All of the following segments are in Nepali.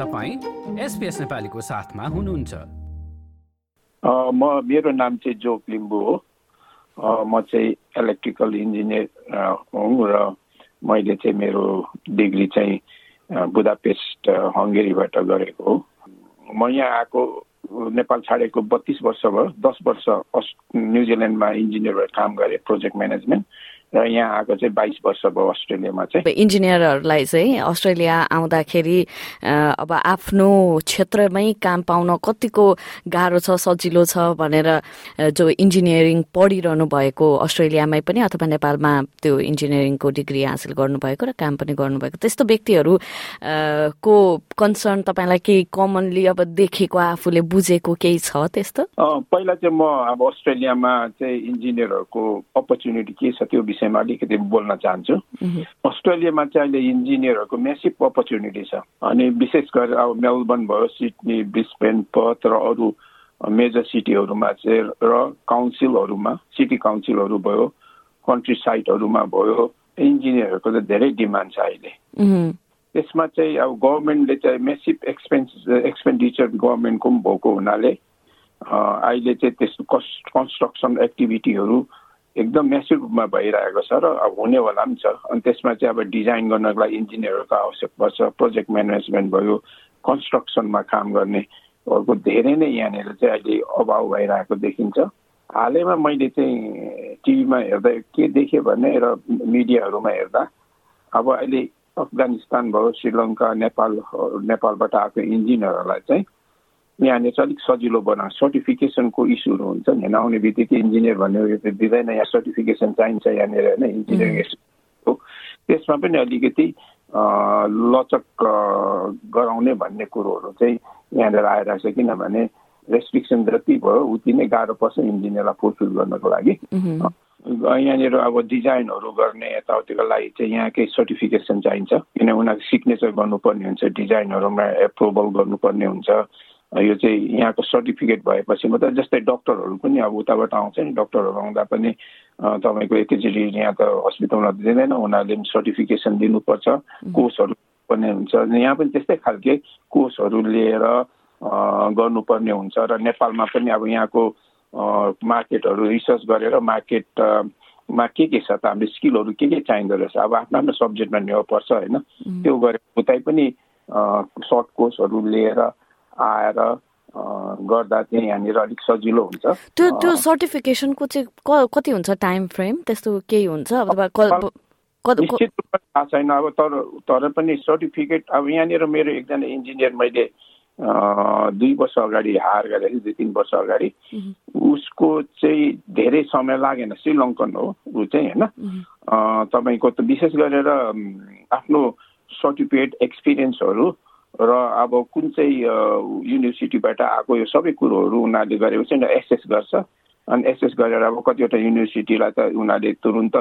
तपाईँ एसपिएस नेपालीको साथमा हुनुहुन्छ। म मेरो नाम चाहिँ जोक लिम्बू हो। म चाहिँ इलेक्ट्रिकल इन्जिनियर हुँ र मैले चाहिँ मेरो डिग्री चाहिँ बुदापेस्ट हङ्गेरीबाट गरेको हो। म यहाँ आएको नेपाल छाडेको बत्तिस वर्ष भयो। दस वर्ष न्युजिल्यान्डमा इन्जिनियर भएर काम गरेँ प्रोजेक्ट म्यानेजमेन्ट। र यहाँ आएको चाहिँ बाइस वर्ष भयो अस्ट्रेलियामा चाहिँ। इन्जिनियरहरूलाई चाहिँ अस्ट्रेलिया आउँदाखेरि अब आफ्नो क्षेत्रमै काम पाउन कतिको गाह्रो छ सजिलो छ भनेर जो इन्जिनियरिङ पढिरहनु भएको अस्ट्रेलियामै पनि अथवा नेपालमा त्यो इन्जिनियरिङको डिग्री हासिल गर्नुभएको र काम पनि गर्नुभएको। त्यस्तो व्यक्तिहरू को कन्सर्न तपाईँलाई केही कमनली अब देखेको आफूले बुझेको केही छ त्यस्तो? पहिला चाहिँ म अब अस्ट्रेलियामा चाहिँ इन्जिनियरहरूको अपर्च्युनिटी के छ त्यो विषयमा अलिकति बोल्न चाहन्छु। अस्ट्रेलियामा चाहिँ अहिले इन्जिनियरहरूको मेसिभ अपर्च्युनिटी छ। अनि विशेष गरेर अब मेलबर्न भयो सिडनी ब्रिस्बेन पथ र अरू मेजर सिटीहरूमा चाहिँ र काउन्सिलहरूमा सिटी काउन्सिलहरू भयो कन्ट्री साइटहरूमा भयो इन्जिनियरहरूको चाहिँ धेरै डिमान्ड छ अहिले। त्यसमा चाहिँ अब गभर्मेन्टले चाहिँ मेसिभ एक्सपेन्स एक्सपेन्डिचर गभर्मेन्टको पनि भएको हुनाले अहिले चाहिँ त्यस्तो कन्स्ट्रक्सन एक्टिभिटीहरू एकदम मेसिभ रूपमा भइरहेको छ र अब हुनेवाला पनि छ। अनि त्यसमा चाहिँ अब डिजाइन गर्नको लागि इन्जिनियरहरूको आवश्यक पर्छ प्रोजेक्ट म्यानेजमेन्ट भयो कन्स्ट्रक्सनमा काम गर्नेहरूको धेरै नै यहाँनिर चाहिँ अहिले अभाव भइरहेको देखिन्छ। हालैमा मैले चाहिँ टिभीमा हेर्दा के देखेँ भने र मिडियाहरूमा हेर्दा अब अहिले अफगानिस्तान भयो श्रीलङ्का नेपाल नेपालबाट आएको इन्जिनियरहरूलाई चाहिँ यहाँनिर चाहिँ अलिक सजिलो बनाएको सर्टिफिकेसनको इस्युहरू हुन्छ नि होइन आउने बित्तिकै इन्जिनियर भन्ने दिँदैन यहाँ सर्टिफिकेसन चाहिन्छ यहाँनिर होइन इन्जिनियरिङ हो त्यसमा पनि अलिकति लचक गराउने भन्ने कुरोहरू चाहिँ यहाँनिर आइरहेको छ किनभने रेस्ट्रिक्सन जति भयो उति नै गाह्रो पर्छ इन्जिनियरलाई फुलफिल गर्नको लागि यहाँनिर अब डिजाइनहरू गर्ने यताउतिको लागि चाहिँ यहाँकै सर्टिफिकेसन चाहिन्छ किन उनीहरूको सिग्नेचर गर्नुपर्ने हुन्छ डिजाइनहरूमा एप्रुभल गर्नुपर्ने हुन्छ यो चाहिँ यहाँको सर्टिफिकेट भएपछि मात्रै जस्तै डक्टरहरू पनि अब उताबाट आउँछ नि डक्टरहरू आउँदा पनि तपाईँको एकैचोटि यहाँ त हस्पिटलमा दिँदैन उनीहरूले पनि सर्टिफिकेसन दिनुपर्छ कोर्सहरू पनि हुन्छ। यहाँ पनि त्यस्तै खालके कोर्सहरू लिएर गर्नुपर्ने हुन्छ र नेपालमा पनि अब यहाँको मार्केटहरू रिसर्च गरेर मार्केटमा के के छ त हाम्रो स्किलहरू के के चाहिँदो रहेछ? अब आफ्नो आफ्नो सब्जेक्टमा पर्छ होइन? त्यो गरेर उतै पनि सर्ट कोर्सहरू लिएर आएर गर्दा चाहिँ यहाँनिर अलिक सजिलो हुन्छ। त्यो त्यो सर्टिफिकेसनको चाहिँ कति हुन्छ टाइम फ्रेम त्यस्तो केही हुन्छ? निश्चित रूपमा थाहा छैन। अब तर तर पनि सर्टिफिकेट अब यहाँनिर मेरो एकजना इन्जिनियर मैले दुई वर्ष अगाडि हायर गरेको दुई तिन वर्ष अगाडि। उसको चाहिँ धेरै समय लागेन। श्रीलङ्कन हो ऊ चाहिँ होइन? तपाईँको त विशेष गरेर आफ्नो सर्टिफिकेट एक्सपिरियन्सहरू र अब कुन चाहिँ युनिभर्सिटीबाट आएको यो सबै कुरोहरू उनीहरूले गरेको चाहिँ एसेस गर्छ। अनि एसेस गरेर अब कतिवटा युनिभर्सिटीलाई त उनीहरूले तुरुन्त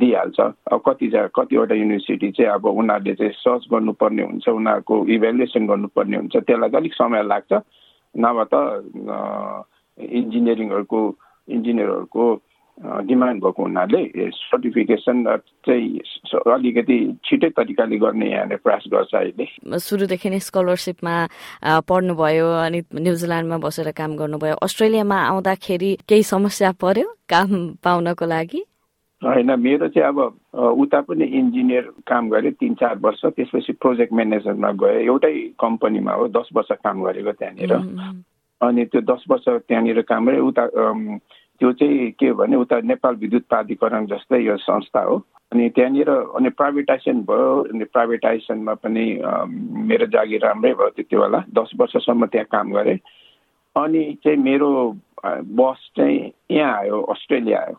दिइहाल्छ। अब कति कतिवटा युनिभर्सिटी चाहिँ अब उनीहरूले चाहिँ सर्च गर्नुपर्ने हुन्छ उनीहरूको इभ्यालुएसन गर्नुपर्ने हुन्छ त्यसलाई अलिक समय लाग्छ। नभए त इन्जिनियरिङहरूको इन्जिनियरहरूको डिमान्ड भएको हुनाले सर्टिफिकेसन चाहिँ अलिकति छिटै तरिकाले गर्ने यहाँले प्रयास गर्छ अहिले। सुरुदेखि नै स्कलरसिपमा पढ्नुभयो अनि न्युजिल्यान्डमा बसेर काम गर्नुभयो। अस्ट्रेलियामा आउँदाखेरि केही समस्या पर्यो काम पाउनको लागि? होइन मेरो चाहिँ अब उता पनि इन्जिनियर काम गरेँ तिन चार वर्ष त्यसपछि प्रोजेक्ट म्यानेजरमा गएँ। एउटै कम्पनीमा हो दस वर्ष काम गरेको त्यहाँनिर। अनि त्यो दस वर्ष त्यहाँनिर काम गरेँ उता त्यो चाहिँ के भने उता नेपाल विद्युत प्राधिकरण जस्तै यो संस्था हो। अनि त्यहाँनिर अनि प्राइभेटाइजेसन भयो अनि प्राइभेटाइजेसनमा पनि मेरो जागिर राम्रै भयो त्यति बेला दस वर्षसम्म त्यहाँ काम गरेँ। अनि चाहिँ मेरो बस चाहिँ यहाँ आयो अस्ट्रेलिया आयो।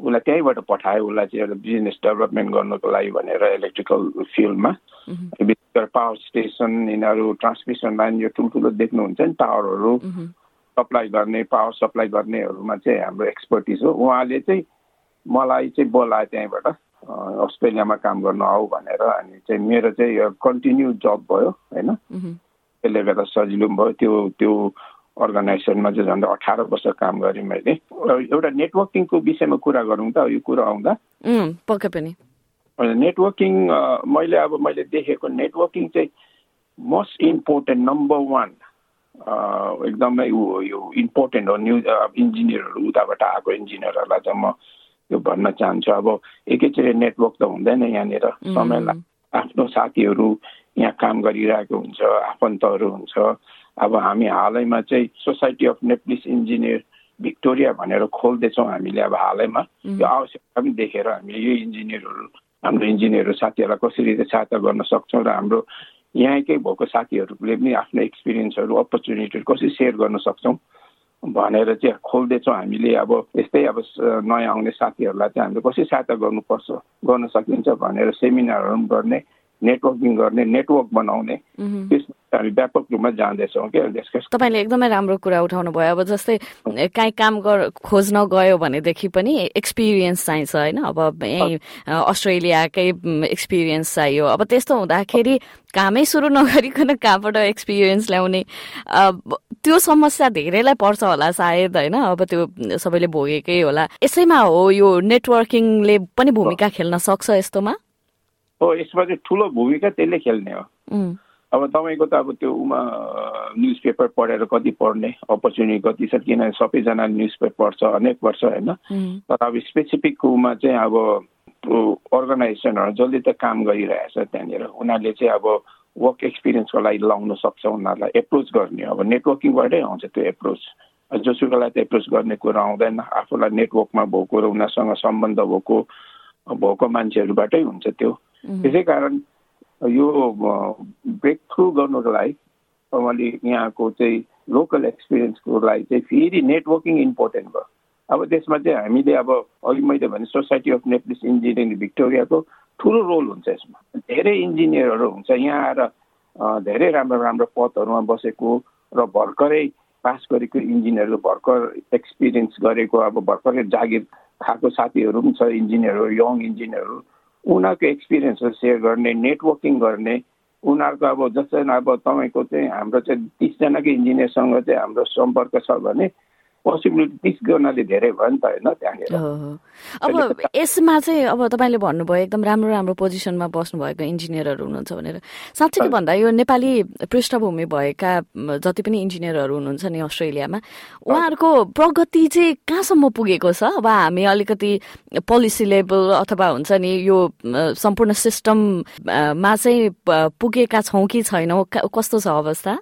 उसलाई त्यहीँबाट पठायो उसलाई चाहिँ एउटा बिजनेस डेभलपमेन्ट गर्नको लागि भनेर इलेक्ट्रिकल फिल्डमा विशेष गरेर पावर स्टेसन यिनीहरू ट्रान्समिसन लाइन यो ठुल्ठुलो देख्नुहुन्छ नि टावरहरू सप्लाई गर्ने पावर सप्लाई गर्नेहरूमा चाहिँ हाम्रो एक्सपर्टिज हो। उहाँले चाहिँ मलाई चाहिँ बोलायो त्यहीँबाट अस्ट्रेलियामा काम गर्न आऊ भनेर। अनि चाहिँ मेरो चाहिँ कन्टिन्यू जब भयो होइन? त्यसले गर्दा सजिलो पनि भयो। त्यो त्यो अर्गनाइजेसनमा चाहिँ झन्डै अठार वर्ष काम गरेँ मैले। एउटा नेटवर्किङको विषयमा कुरा गरौँ त यो कुरा आउँदा। पक्कै पनि। नेटवर्किङ मैले अब मैले देखेको नेटवर्किङ चाहिँ मोस्ट इम्पोर्टेन्ट नम्बर वान एकदमै यो इम्पोर्टेन्ट हो। न्यु इन्जिनियरहरू उताबाट आएको इन्जिनियरहरूलाई चाहिँ म यो भन्न चाहन्छु। अब एकैचोटि नेटवर्क त हुँदैन यहाँनिर। समयलाई आफ्नो साथीहरू यहाँ काम गरिरहेको हुन्छ आफन्तहरू हुन्छ। अब हामी हालैमा चाहिँ society of Nepalese engineer Victoria भनेर खोल्दैछौँ हामीले अब हालैमा। यो आवश्यकता पनि देखेर हामीले यो इन्जिनियरहरू हाम्रो इन्जिनियरहरू साथीहरूलाई कसरी सहायता गर्न सक्छौँ र हाम्रो यहीँकै भएको साथीहरूले पनि आफ्नो एक्सपिरियन्सहरू अपर्च्युनिटीहरू कसरी सेयर गर्न सक्छौँ भनेर चाहिँ खोल्दैछौँ हामीले। अब यस्तै अब नयाँ आउने साथीहरूलाई चाहिँ हामीले कसरी सहायता गर्नुपर्छ गर्न सकिन्छ भनेर सेमिनारहरू पनि गर्ने नेटवर्किङ गर्ने नेटवर्क बनाउने त्यसमा हामी व्यापक रूपमा जाँदैछौँ क्या तपाईँले एकदमै राम्रो कुरा उठाउनु भयो अब जस्तै काहीँ काम गर खोज्न गयो भनेदेखि पनि एक्सपिरियन्स चाहिन्छ होइन? अब यहीँ अस्ट्रेलियाकै एक्सपिरियन्स चाहियो। अब त्यस्तो हुँदाखेरि कामै सुरु नगरिकन कहाँबाट एक्सपिरियन्स ल्याउने? त्यो समस्या धेरैलाई पर्छ होला सायद होइन? अब त्यो सबैले भोगेकै होला। यसैमा हो यो नेटवर्किङले पनि भूमिका खेल्न सक्छ यस्तोमा? हो यसमा चाहिँ ठुलो भूमिका त्यसले खेल्ने हो। अब तपाईँको त अब त्यो उमा न्युज पेपर पढेर कति पढ्ने अपर्च्युनिटी कति छ किन सबैजना न्युज पेपर पढ्छ अनेक वर्ष होइन। तर अब स्पेसिफिक उमा चाहिँ अब अर्गनाइजेसनहरू जसले त काम गरिरहेछ त्यहाँनिर उनीहरूले चाहिँ अब वर्क एक्सपिरियन्सको लागि लाउन सक्छ उनीहरूलाई एप्रोच गर्ने। अब नेटवर्किङबाटै आउँछ त्यो एप्रोच जोसुकोलाई त एप्रोच गर्ने कुरा आउँदैन। आफूलाई नेटवर्कमा भएको र उनीहरूसँग सम्बन्ध भएको भएको मान्छेहरूबाटै हुन्छ त्यो। त्यसै कारण यो ब्रेक थ्रु गर्नुको लागि मैले यहाँको चाहिँ लोकल एक्सपिरियन्सको लागि चाहिँ फेरि नेटवर्किङ इम्पोर्टेन्ट भयो। अब त्यसमा चाहिँ हामीले अब अघि मैले भने सोसाइटी अफ नेप्लिस इन्जिनियरिङ भिक्टोरियाको ठुलो रोल हुन्छ यसमा। धेरै इन्जिनियरहरू हुन्छ यहाँ आएर धेरै राम्रो राम्रो पदहरूमा बसेको र भर्खरै पास गरेको इन्जिनियरहरू भर्खर एक्सपिरियन्स गरेको अब भर्खरै जागिर खाएको साथीहरू पनि छ इन्जिनियरहरू यङ इन्जिनियरहरू उनीहरूको एक्सपिरियन्सहरू सेयर गर्ने नेटवर्किङ गर्ने उनीहरूको अब जस्तै अब तपाईँको चाहिँ हाम्रो चाहिँ तिसजनाको इन्जिनियरसँग चाहिँ हाम्रो सम्पर्क छ भने पोसिबिलिटी तिस गर्नाले धेरै भयो नि त होइन त्यहाँनिर। अब यसमा चाहिँ अब तपाईँले भन्नुभयो एकदम राम्रो राम्रो पोजिसनमा बस्नुभएको इन्जिनियरहरू हुनुहुन्छ भनेर। साँच्चै भन्दा यो नेपाली पृष्ठभूमि भएका जति पनि इन्जिनियरहरू हुनुहुन्छ नि अस्ट्रेलियामा उहाँहरूको प्रगति चाहिँ कहाँसम्म पुगेको छ? अब हामी अलिकति पोलिसी लेभल अथवा हुन्छ नि यो सम्पूर्ण सिस्टममा चाहिँ पुगेका छौँ कि छैनौँ? कस्तो छ अवस्था?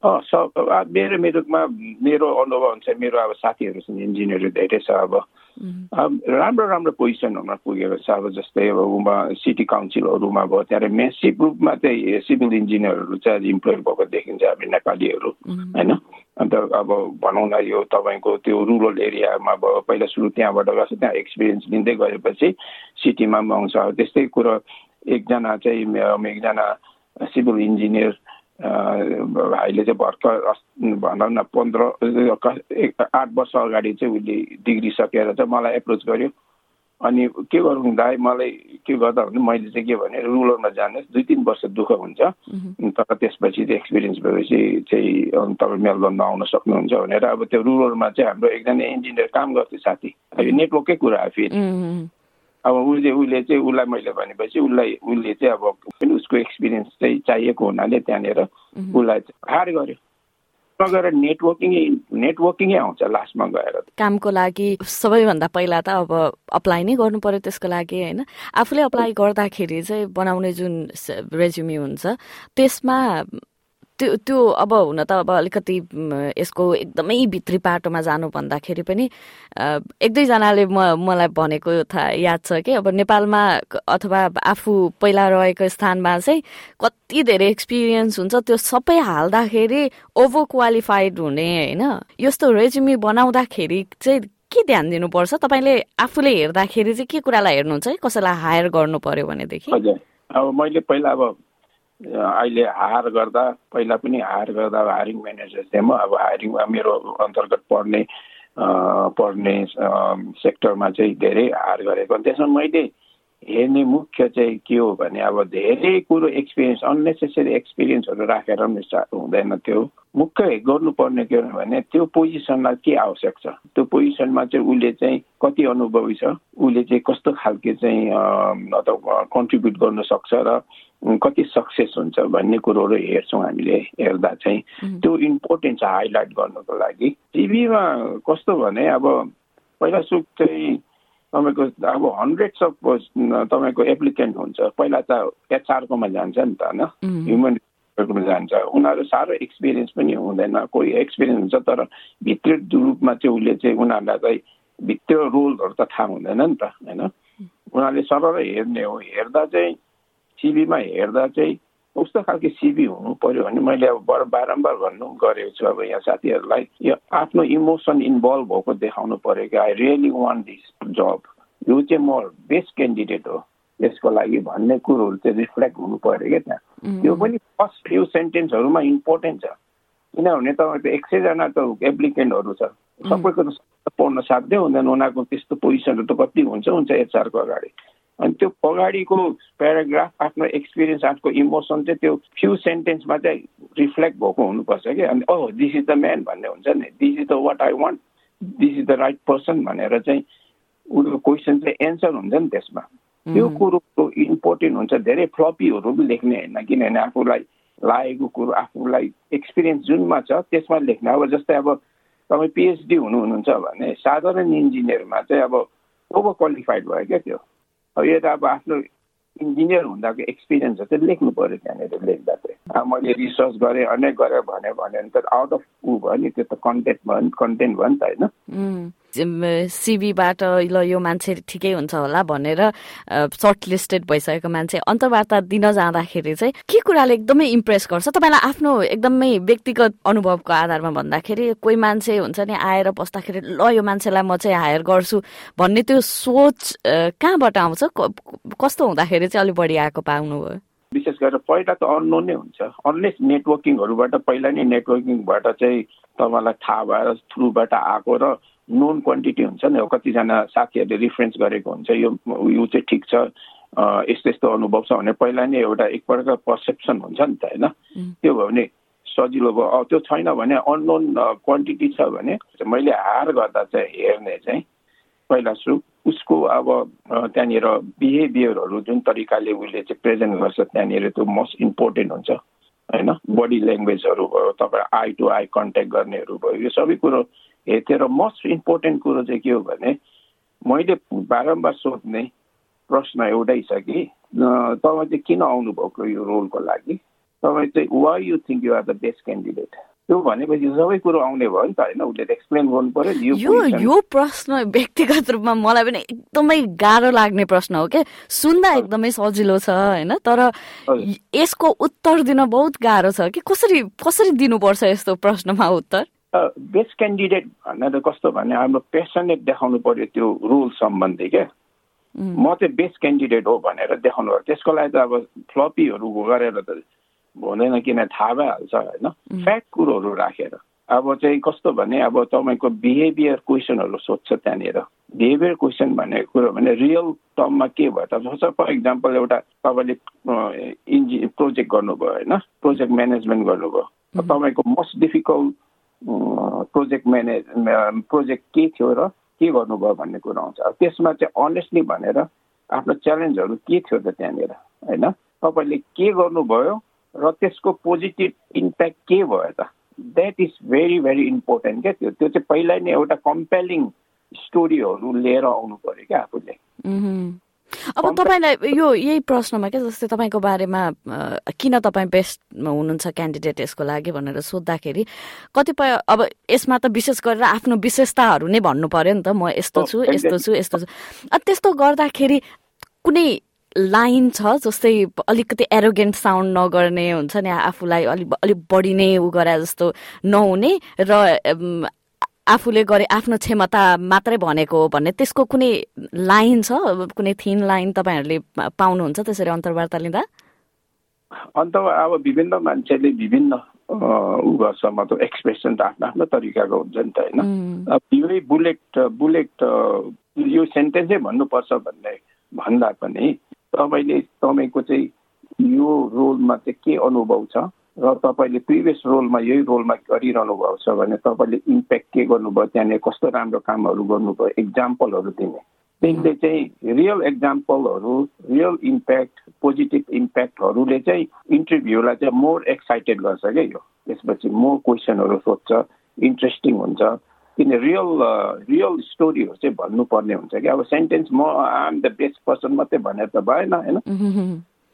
मेरो मेरोमा मेरो अनुभव अनुसार मेरो अब साथीहरू छन् इन्जिनियरहरू धेरै छ अब। राम्रो राम्रो पोजिसनहरूमा पुगेको छ अब जस्तै अब उमा सिटी काउन्सिलहरूमा भयो त्यहाँ मेसिभ रूपमा चाहिँ सिभिल इन्जिनियरहरू चाहिँ इम्प्लोय भएको देखिन्छ अब नेपालीहरू होइन? अन्त अब भनौँ न यो तपाईँको त्यो रुरल एरियामा भयो पहिला सुरु त्यहाँबाट गर्छ त्यहाँ एक्सपिरियन्स लिँदै गएपछि सिटीमा पनि आउँछ। त्यस्तै कुरो एकजना चाहिँ एकजना सिभिल इन्जिनियर भाइले चाहिँ भर्खर भनौँ न पन्ध्र आठ वर्ष अगाडि चाहिँ उसले डिग्री सकेर चाहिँ मलाई एप्रोच गर्यो। अनि के गरौँ दाइ मलाई के गर्दा भने मैले चाहिँ के भने रुरलमा जानुहोस् दुई तिन वर्ष दुःख हुन्छ। तर त्यसपछि चाहिँ एक्सपिरियन्स भएपछि चाहिँ तपाईँ मेलबर्नमा आउन सक्नुहुन्छ भनेर अब त्यो रुरलमा चाहिँ हाम्रो एकजना इन्जिनियर काम गर्थ्यो साथी। यो नेटवर्ककै कुरा हो फेरि। अब उसले उसले चाहिँ उसलाई मैले भनेपछि उसलाई उसले चाहिँ अब उसको एक्सपिरियन्स चाहिँ चाहिएको हुनाले त्यहाँनिर उसलाई हायर गर्यो नगएर नेटवर्किङै नेटवर्किङै आउँछ लास्टमा गएर कामको लागि सबैभन्दा पहिला त अब अप्लाई नै गर्नु पर्यो त्यसको लागि होइन आफूले अप्लाई गर्दाखेरि चाहिँ बनाउने जुन रेज्युमी हुन्छ त्यसमा त्यो त्यो अब हुन त अब अलिकति यसको एकदमै भित्री पाटोमा जानु भन्दाखेरि पनि एक दुईजनाले म मलाई भनेको थाहा याद छ कि अब नेपालमा अथवा आफू पहिला रहेको स्थानमा चाहिँ कति धेरै एक्सपिरियन्स हुन्छ त्यो सबै हाल्दाखेरि ओभर क्वालिफाइड हुने होइन? यस्तो रेज्युमी बनाउँदाखेरि चाहिँ के ध्यान दिनुपर्छ? तपाईँले आफूले हेर्दाखेरि चाहिँ के कुरालाई हेर्नुहुन्छ है? कसैलाई हायर गर्नु पर्यो भनेदेखि? अब मैले पहिला अब अहिले हायर गर्दा पहिला पनि हायर गर्दा हायरिङ म्यानेजर थिएँ म। अब हायरिङमा मेरो अन्तर्गत पढ्ने पढ्ने सेक्टरमा चाहिँ धेरै हायर गरेको। त्यसमा मैले हेर्ने मुख्य चाहिँ के हो भने अब धेरै कुरो एक्सपिरियन्स अन्नेसेसरी एक्सपिरियन्सहरू राखेर पनि हुँदैन त्यो। मुख्य गर्नुपर्ने के हो भने त्यो पोजिसनलाई के आवश्यक छ? त्यो पोजिसनमा चाहिँ उसले चाहिँ कति अनुभवी छ? उसले चाहिँ कस्तो खालके चाहिँ कन्ट्रिब्युट गर्न सक्छ र कति सक्सेस हुन्छ भन्ने कुरोहरू हेर्छौँ हामीले हेर्दा चाहिँ। त्यो इम्पोर्टेन्ट छ हाइलाइट गर्नको लागि। टिभीमा कस्तो भने अब पहिला सुक चाहिँ तपाईँको अब हन्ड्रेड्स अफ तपाईँको एप्लिकेन्ट हुन्छ। पहिला त एचआरकोमा जान्छ नि त होइन? ह्युमन रिसोर्समा जान्छ। उनीहरू साह्रो एक्सपिरियन्स पनि हुँदैन कोही एक्सपिरियन्स हुन्छ तर भित्री रूपमा चाहिँ उसले चाहिँ उनीहरूलाई चाहिँ भित्र रोलहरू त थाहा हुँदैन नि त होइन? उनीहरूले सरल हेर्ने हो। हेर्दा चाहिँ सिबीमा हेर्दा चाहिँ कस्तो खालको सिबी हुनु पर्यो भने मैले अब बर बारम्बार भन्नु गरेको छु। अब यहाँ साथीहरूलाई यो आफ्नो इमोसन इन्भल्भ भएको देखाउनु पर्यो कि आई रियली वान्ट दिस जब यो चाहिँ म बेस्ट क्यान्डिडेट हो। यसको लागि भन्ने कुरोहरू चाहिँ रिफ्लेक्ट हुनु पर्यो क्या त्यहाँ। त्यो पनि फर्स्ट फ्यु सेन्टेन्सहरूमा इम्पोर्टेन्ट छ। किनभने तपाईँको एक सयजना त एप्लिकेन्टहरू छ। सबैको त पढ्न साध्य हुँदैन। उनीहरूको त्यस्तो पोजिसनहरू त कति हुन्छ? हुन्छ एचआरको अगाडि। अनि त्यो अगाडिको प्याराग्राफ आफ्नो एक्सपिरियन्स आफ्नो इमोसन चाहिँ त्यो फ्यु सेन्टेन्समा चाहिँ रिफ्लेक्ट भएको हुनुपर्छ कि? अनि oh this is the man भन्ने हुन्छ नि। This is the what I want this is the right person भनेर चाहिँ उसको क्वेसन चाहिँ एन्सर हुन्छ नि त्यसमा। त्यो कुरोको इम्पोर्टेन्ट हुन्छ। धेरै फ्लपीहरू पनि लेख्ने होइन। किनभने आफूलाई लागेको कुरो आफूलाई एक्सपिरियन्स जुनमा छ त्यसमा लेख्ने। अब जस्तै अब तपाईँ पिएचडी हुनुहुन्छ भने साधारण इन्जिनियरमा चाहिँ अब ओभर क्वालिफाइड भयो क्या त्यो? अब यो त अब आफ्नो इन्जिनियर हुँदाको एक्सपिरियन्सहरू चाहिँ लेख्नु पऱ्यो त्यहाँनिर लेख्दा चाहिँ। अब मैले रिसर्च गरेँ अनेक गरेँ भने भने त आउट अफ ऊ भयो नि त्यो त कन्टेन्ट भयो नि कन्टेन्ट भयो नि त होइन। सिबीबाट ल यो मान्छे ठिकै हुन्छ होला भनेर सर्ट लिस्टेड भइसकेको मान्छे अन्तर्वार्ता दिन जाँदाखेरि चाहिँ के कुराले एकदमै इम्प्रेस गर्छ? तपाईँलाई आफ्नो एकदमै व्यक्तिगत अनुभवको आधारमा भन्दाखेरि कोही मान्छे हुन्छ नि आएर बस्दाखेरि ल यो मान्छेलाई म चाहिँ हायर गर्छु भन्ने त्यो सोच कहाँबाट आउँछ? कस्तो हुँदाखेरि चाहिँ अलिक बढी आएको पाउनुभयो? विशेष गरेर पहिला त अननोन नै हुन्छ। अनलेस नेटवर्किङहरूबाट पहिला नै नेटवर्किङबाट चाहिँ तपाईँलाई थाहा भएर थ्रुबाट आएको र नोन क्वान्टिटी हुन्छ नि कतिजना साथीहरूले रिफरेन्स गरेको हुन्छ यो यो चाहिँ ठिक छ यस्तो यस्तो अनुभव छ भने पहिला नै एउटा एकपल्ट पर्सेप्सन हुन्छ नि त होइन? त्यो भयो भने सजिलो भयो। त्यो छैन भने अननोन क्वान्टिटी छ भने मैले हार गर्दा चाहिँ हेर्ने चाहिँ पहिला सु उसको अब त्यहाँनिर बिहेभियरहरू जुन तरिकाले उसले चाहिँ प्रेजेन्ट गर्छ त्यहाँनिर त्यो मोस्ट इम्पोर्टेन्ट हुन्छ होइन? बडी ल्याङ्ग्वेजहरू भयो तपाईँ आई टु आई कन्ट्याक्ट गर्नेहरू भयो यो सबै कुरो हेर्थेँ मोस्ट इम्पोर्टेन्ट कुरो चाहिँ के हो भने मैले बारम्बार सोध्ने प्रश्न एउटै छ कि तपाईँ चाहिँ किन आउनुभएको यो रोलको लागि? तपाईँ चाहिँ why you think you are the best candidate त्यो भनेपछि सबै कुरो आउने भयो नि त होइन? उसले एक्सप्लेन गर्नु पर्यो यो यो प्रश्न व्यक्तिगत रूपमा मलाई पनि एकदमै गाह्रो लाग्ने प्रश्न हो क्या। सुन्दा एकदमै सजिलो छ होइन? तर यसको उत्तर दिन बहुत गाह्रो छ कि कसरी कसरी दिनुपर्छ यस्तो प्रश्नमा उत्तर? बेस्ट क्यान्डिडेट भनेर कस्तो भने हाम्रो पेसनेट देखाउनु पर्यो त्यो रुल सम्बन्धी क्या म चाहिँ बेस्ट क्यान्डिडेट हो भनेर देखाउनु पर्यो त्यसको लागि त अब फ्लपीहरू गरेर त हुँदैन किन थाहा भइहाल्छ होइन फ्याक्ट कुरोहरू राखेर अब चाहिँ कस्तो भने अब तपाईँको बिहेभियर क्वेसनहरू सोध्छ त्यहाँनिर बिहेभियर क्वेसन भनेको कुरो भने रियल टर्ममा के भयो त जस्तो फर इक्जाम्पल एउटा तपाईँले इन्जि प्रोजेक्ट गर्नुभयो होइन प्रोजेक्ट म्यानेजमेन्ट गर्नुभयो तपाईँको most difficult project manage project के थियो र के गर्नुभयो भन्ने कुरो आउँछ। त्यसमा चाहिँ अनेस्टली भनेर आफ्नो च्यालेन्जहरू के थियो त त्यहाँनिर होइन? तपाईँले के गर्नुभयो र त्यसको पोजिटिभ इम्प्याक्ट के भयो त? That is very very important क्या त्यो। त्यो चाहिँ पहिल्यै नै एउटा कम्पेलिङ स्टोरीहरू लिएर आउनु पऱ्यो क्या आफूले। अब तपाईँलाई यो यही प्रश्नमा क्या जस्तै तपाईँको बारेमा किन तपाईँ बेस्ट हुनुहुन्छ क्यान्डिडेट यसको लागि भनेर सोद्धाखेरि कतिपय अब यसमा त विशेष गरेर आफ्नो विशेषताहरू नै भन्नु पर्यो नि त। म यस्तो छु यस्तो छु यस्तो छु। त्यस्तो गर्दाखेरि कुनै लाइन छ जस्तै अलिकति एरोगेन्ट साउन्ड नगर्ने हुन्छ नि आफूलाई अलिक अलिक बढी नै उ गरे जस्तो नहुने र आफूले गरे आफ्नो क्षमता मात्रै भनेको हो भन्ने त्यसको कुनै लाइन छ? कुनै थिन लाइन तपाईँहरूले पाउनुहुन्छ त्यसरी अन्तर्वार्ता लिँदा? अन्त अब विभिन्न मान्छेले विभिन्न ऊ गर्छ मतलब एक्सप्रेसन त आफ्नो आफ्नो तरिकाको हुन्छ नि त होइन? अब यही बुलेट बुलेट यो सेन्टेन्सै भन्नुपर्छ भन्ने भन्दा पनि तपाईँले तपाईँको चाहिँ यो रोलमा चाहिँ के अनुभव छ? र तपाईँले प्रिभियस रोलमा यही रोलमा गरिरहनु भएको छ भने तपाईँले इम्प्याक्ट के गर्नुभयो त्यहाँनिर कस्तो राम्रो कामहरू गर्नुभयो इक्जाम्पलहरू दिने। त्यसले चाहिँ रियल इक्जाम्पलहरू रियल इम्प्याक्ट पोजिटिभ इम्प्याक्टहरूले चाहिँ इन्टरभ्यूलाई चाहिँ मोर एक्साइटेड गर्छ क्या यो। त्यसपछि मोर क्वेसनहरू सोध्छ इन्ट्रेस्टिङ हुन्छ। किन रियल रियल स्टोरीहरू चाहिँ भन्नुपर्ने हुन्छ कि अब सेन्टेन्स म आम द बेस्ट पर्सन मात्रै भनेर त भएन होइन?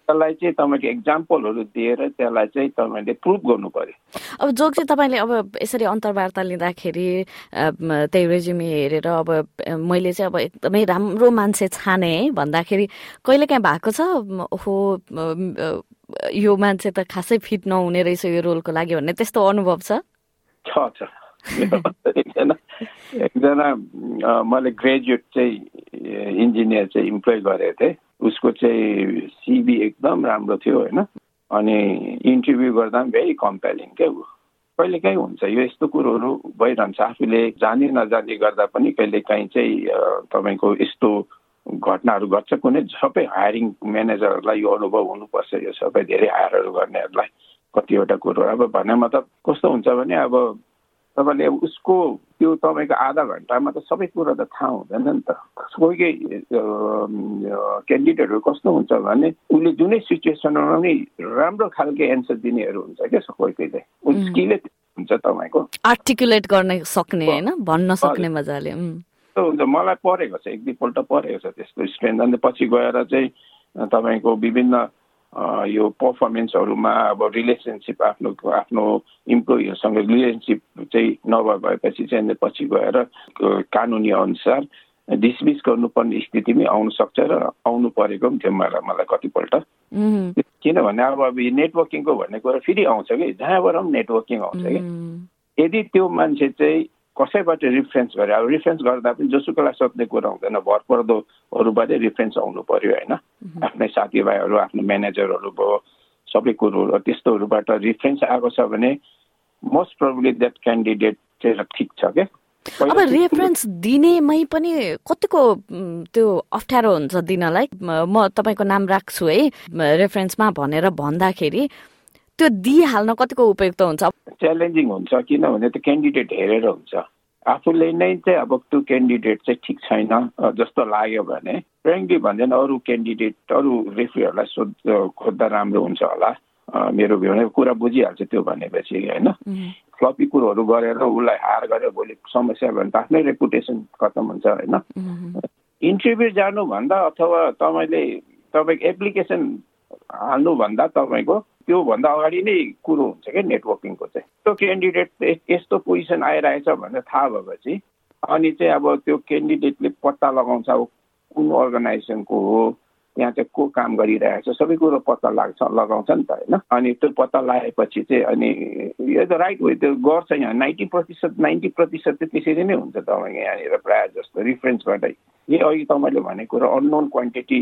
त्यसलाई चाहिँ तपाईँको इक्जाम्पलहरू दिएर त्यसलाई चाहिँ तपाईँले प्रुभ गर्नु पर्यो। अब जोग चाहिँ तपाईँले अब यसरी अन्तर्वार्ता लिँदाखेरि त्यही रेज्युमे हेरेर अब मैले चाहिँ अब एकदमै राम्रो मान्छे छाने है भन्दाखेरि कहिले काहीँ भएको छ? हो यो मान्छे त खासै फिट नहुने रहेछ यो रोलको लागि भन्ने त्यस्तो अनुभव छ? छ एकजना एकजना मैले ग्रेजुएट चाहिँ इन्जिनियर चाहिँ इम्प्लोइ गरेको थिएँ। उसको चाहिँ सिबी एकदम राम्रो थियो होइन। अनि इन्टरभ्यू गर्दा पनि भेरी कम्पेलिङ क्या ऊ। कहिले काहीँ हुन्छ यो यस्तो कुरोहरू भइरहन्छ। आफूले जानी नजानी गर्दा पनि कहिले काहीँ चाहिँ तपाईँको यस्तो घटनाहरू गर्छ कुनै सबै हायरिङ म्यानेजरहरूलाई यो अनुभव हुनुपर्छ यो सबै धेरै हायरहरू गर्नेहरूलाई। कतिवटा कुरो अब भन्ने मतलब कस्तो हुन्छ भने अब तपाईँले उसको त्यो तपाईँको आधा घन्टामा त सबै कुरो त थाहा हुँदैन नि त। कोही कोही क्यान्डिडेटहरू कस्तो हुन्छ भने उसले जुनै सिचुएसनमा पनि राम्रो खालको एन्सर दिनेहरू हुन्छ क्या कोही कोही चाहिँ स्किलै हुन्छ तपाईँको। आर्टिकुलेट गर्न सक्ने होइन? भन्न सक्ने मजाले हुन्छ? मलाई परेको छ एक दुईपल्ट परेको छ त्यस्तो स्ट्रेन्थ। अन्त पछि गएर चाहिँ तपाईँको विभिन्न यो पर्फर्मेन्सहरूमा अब रिलेसनसिप आफ्नो आफ्नो इम्प्लोइहरूसँग रिलेसनसिप चाहिँ नभए भएपछि चाहिँ पछि गएर कानुनी अनुसार डिसमिस गर्नुपर्ने स्थितिमै आउनु सक्छ र आउनु परेको पनि थियो मलाई मलाई कतिपल्ट किनभने अब अब नेटवर्किङको भन्ने कुरो फेरि आउँछ कि जहाँबाट पनि नेटवर्किङ आउँछ कि यदि त्यो मान्छे चाहिँ कसैबाट रिफरेन्स गरे अब रिफरेन्स गर्दा पनि जोसुकोलाई सोध्ने कुरा हुँदैन भरपर्दोहरूबाटै रिफरेन्स आउनु पर्यो होइन आफ्नै साथीभाइहरू आफ्नो म्यानेजरहरू भयो सबै कुरोहरू त्यस्तोहरूबाट रिफरेन्स आएको छ भने मोस्ट प्रोब्ली द्याट क्यान्डिडेट चाहिँ ठिक छ क्या अब रेफरेन्स दिनेमै पनि कतिको त्यो अप्ठ्यारो हुन्छ दिनलाई। म तपाईँको नाम राख्छु है रेफरेन्समा भनेर भन्दाखेरि त्यो दिइहाल्न कतिको उपयुक्त हुन्छ? च्यालेन्जिङ हुन्छ किनभने त्यो क्यान्डिडेट हेरेर हुन्छ। आफूले नै चाहिँ अब त्यो क्यान्डिडेट चाहिँ ठिक छैन जस्तो लाग्यो भने फ्रेङ्कली भन्दैन अरू क्यान्डिडेट अरू रेफ्रीहरूलाई सोध खोज्दा राम्रो हुन्छ होला। मेरो भ्यू कुरा बुझिहाल्छ त्यो भनेपछि होइन? फ्लपी कुरोहरू गरेर उसलाई हार गरेर भोलि समस्या भयो भने त आफ्नै रेपुटेसन खतम हुन्छ होइन? इन्टरभ्यू जानुभन्दा अथवा तपाईँले तपाईँको एप्लिकेसन हाल्नुभन्दा तपाईँको त्योभन्दा अगाडि नै कुरो हुन्छ क्या नेटवर्किङको चाहिँ। त्यो क्यान्डिडेट यस्तो पोजिसन आइरहेछ भनेर थाहा भएपछि अनि चाहिँ अब त्यो क्यान्डिडेटले पत्ता लगाउँछ अब कुन अर्गनाइजेसनको हो त्यहाँ चाहिँ को काम गरिरहेको छ सबै कुरो पत्ता लाग्छ लगाउँछ नि त होइन? अनि त्यो पत्ता लगाएपछि चाहिँ अनि यो त राइट हो त्यो गर्छ यहाँ। नाइन्टी प्रतिशत नाइन्टी प्रतिशत चाहिँ त्यसरी नै हुन्छ तपाईँको यहाँनिर प्रायः जस्तो रिफरेन्सबाटै। यही अघि तपाईँले भनेको कुरो अननोन क्वान्टिटी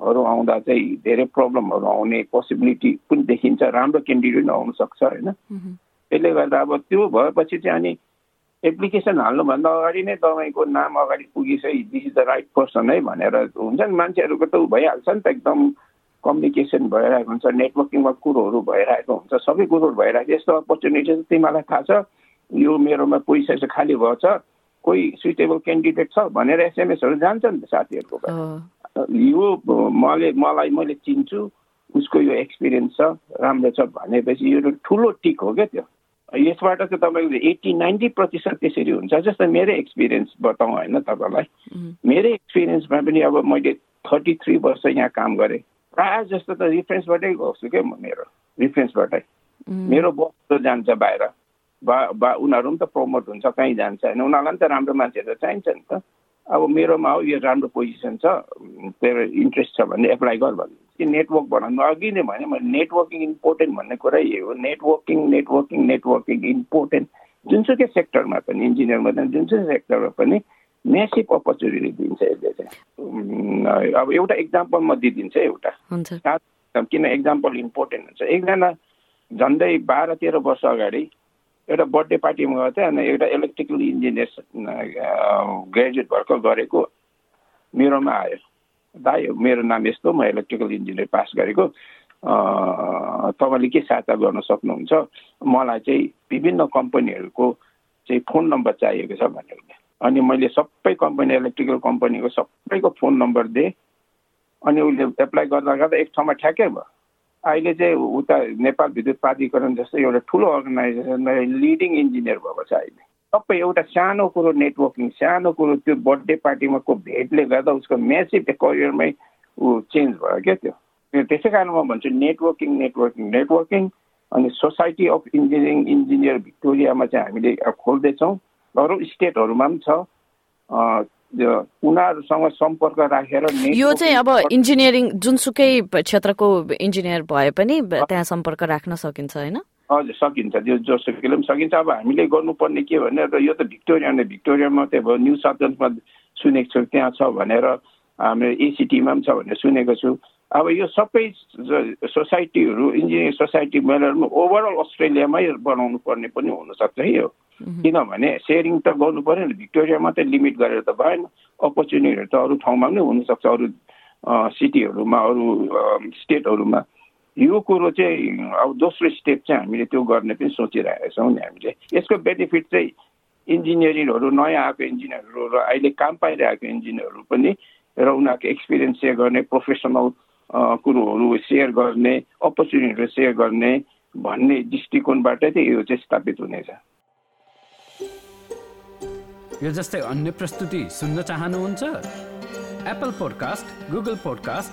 हरू आउँदा चाहिँ धेरै प्रब्लमहरू आउने पोसिबिलिटी पनि देखिन्छ राम्रो क्यान्डिडेट आउनु सक्छ होइन? त्यसले गर्दा अब त्यो भएपछि चाहिँ अनि एप्लिकेसन हाल्नुभन्दा अगाडि नै तपाईँको नाम अगाडि पुगिसै this is the right person है भनेर हुन्छ नि मान्छेहरूको त भइहाल्छ नि त एकदम कम्युनिकेसन भइरहेको हुन्छ नेटवर्किङमा कुरोहरू भइरहेको हुन्छ सबै कुरोहरू भइरहेको यस्तो अपर्च्युनिटी चाहिँ तिमीलाई थाहा छ यो मेरोमा पैसा चाहिँ खाली भएछ कोही सुइटेबल क्यान्डिडेट छ भनेर एसएमएसहरू जान्छ नि त साथीहरूको यो मैले मलाई मैले चिन्छु उसको यो एक्सपिरियन्स छ राम्रो छ भनेपछि यो ठुलो टिक हो क्या त्यो यसबाट चाहिँ तपाईँको एट्टी नाइन्टी प्रतिशत त्यसरी हुन्छ जस्तो मेरै एक्सपिरियन्स बताउँ होइन तपाईँलाई। मेरै एक्सपिरियन्समा पनि अब मैले थर्टी थ्री वर्ष यहाँ काम गरेँ। प्रायः जस्तो त रिफरेन्सबाटै गर्छु क्या म मेरो रिफरेन्सबाटै मेरो बस जान्छ बाहिर। बा बा उनीहरू पनि त प्रमोट हुन्छ कहीँ जान्छ होइन। उनीहरूलाई पनि त राम्रो मान्छेहरू चाहिन्छ नि त। अब मेरोमा हो यो राम्रो पोजिसन छ। तेरो इन्ट्रेस्ट छ भने एप्लाई गर भन्नु कि नेटवर्क बनाउनु अघि नै भने मैले नेटवर्किङ इम्पोर्टेन्ट भन्ने कुरै यही हो। नेटवर्किङ नेटवर्किङ नेटवर्किङ इम्पोर्टेन्ट जुनसुकै सेक्टरमा पनि इन्जिनियरमा पनि जुनसुकै सेक्टरमा पनि म्यासिभ अपर्च्युनिटी दिन्छ यसले चाहिँ। अब एउटा इक्जाम्पल म दिइदिन्छु एउटा। किन इक्जाम्पल इम्पोर्टेन्ट हुन्छ? एकजना झन्डै बाह्र तेह्र वर्ष अगाडि एउटा बर्थडे पार्टीमा गएको थिएँ अनि एउटा इलेक्ट्रिकल इन्जिनियर ग्रेजुएट भर्खर गरेको मेरोमा आयो। दाइ मेरो नाम यस्तो म इलेक्ट्रिकल इन्जिनियर पास गरेको। तपाईँले के सहायता गर्न सक्नुहुन्छ? मलाई चाहिँ विभिन्न कम्पनीहरूको चाहिँ फोन नम्बर चाहिएको छ भनेर। अनि मैले सबै कम्पनी इलेक्ट्रिकल कम्पनीको सबैको फोन नम्बर दिएँ। अनि उसले एप्लाई गर्दा गर्दा एक ठाउँमा ठ्याक्कै भयो। अहिले चाहिँ उता नेपाल विद्युत प्राधिकरण जस्तो एउटा ठुलो अर्गनाइजेसनमा लिडिङ इन्जिनियर भएको छ अहिले। सबै एउटा सानो कुरो नेटवर्किङ सानो कुरो त्यो बर्थडे पार्टीमा को भेटले गर्दा उसको म्यासिभ करियरमै ऊ चेन्ज भयो क्या त्यो। त्यसै कारण म भन्छु नेटवर्किङ नेटवर्किङ नेटवर्किङ अनि सोसाइटी अफ इन्जिनियरिङ इन्जिनियर भिक्टोरियामा चाहिँ हामीले खोल्दैछौँ। अरू स्टेटहरूमा पनि छ। उनीहरूसँग सम्पर्क राखेर यो चाहिँ अब इन्जिनियरिङ जुनसुकै क्षेत्रको इन्जिनियर भए पनि त्यहाँ सम्पर्क राख्न सकिन्छ होइन? हजुर सकिन्छ। त्यो जोसुकैले पनि सकिन्छ। अब हामीले गर्नुपर्ने के भने र यो त भिक्टोरिया नै। भिक्टोरिया मात्रै भयो न्यू साउथ वेल्समा सुनेको छु त्यहाँ छ भनेर हाम्रो एसिटीमा पनि छ भनेर सुनेको छु। अब यो सबै सोसाइटीहरू इन्जिनियरिङ सोसाइटी मेलरमा ओभरअल अस्ट्रेलियामै बनाउनु पर्ने पनि हुनसक्छ है यो। किनभने सेयरिङ त गर्नु पऱ्यो नि। भिक्टोरिया मात्रै लिमिट गरेर त भएन। अपर्च्युनिटीहरू त अरू ठाउँमा पनि हुनसक्छ। अरू सिटीहरूमा अरू स्टेटहरूमा। यो कुरो चाहिँ अब दोस्रो स्टेप चाहिँ हामीले त्यो गर्ने पनि सोचिरहेका छौँ नि हामीले। यसको बेनिफिट चाहिँ इन्जिनियरिङहरू नयाँ आएको इन्जिनियरहरू र अहिले काम पाइरहेको इन्जिनियरहरू पनि र उनीहरूको एक्सपिरियन्स सेयर गर्ने प्रोफेसनल कुरोहरू सेयर गर्ने अपर्च्युनिटीहरू सेयर गर्ने भन्ने दृष्टिकोणबाट चाहिँ यो चाहिँ स्थापित हुनेछ। यो जस्तै अन्य प्रस्तुति सुन्न चाहनुहुन्छ? Apple podcast Google podcast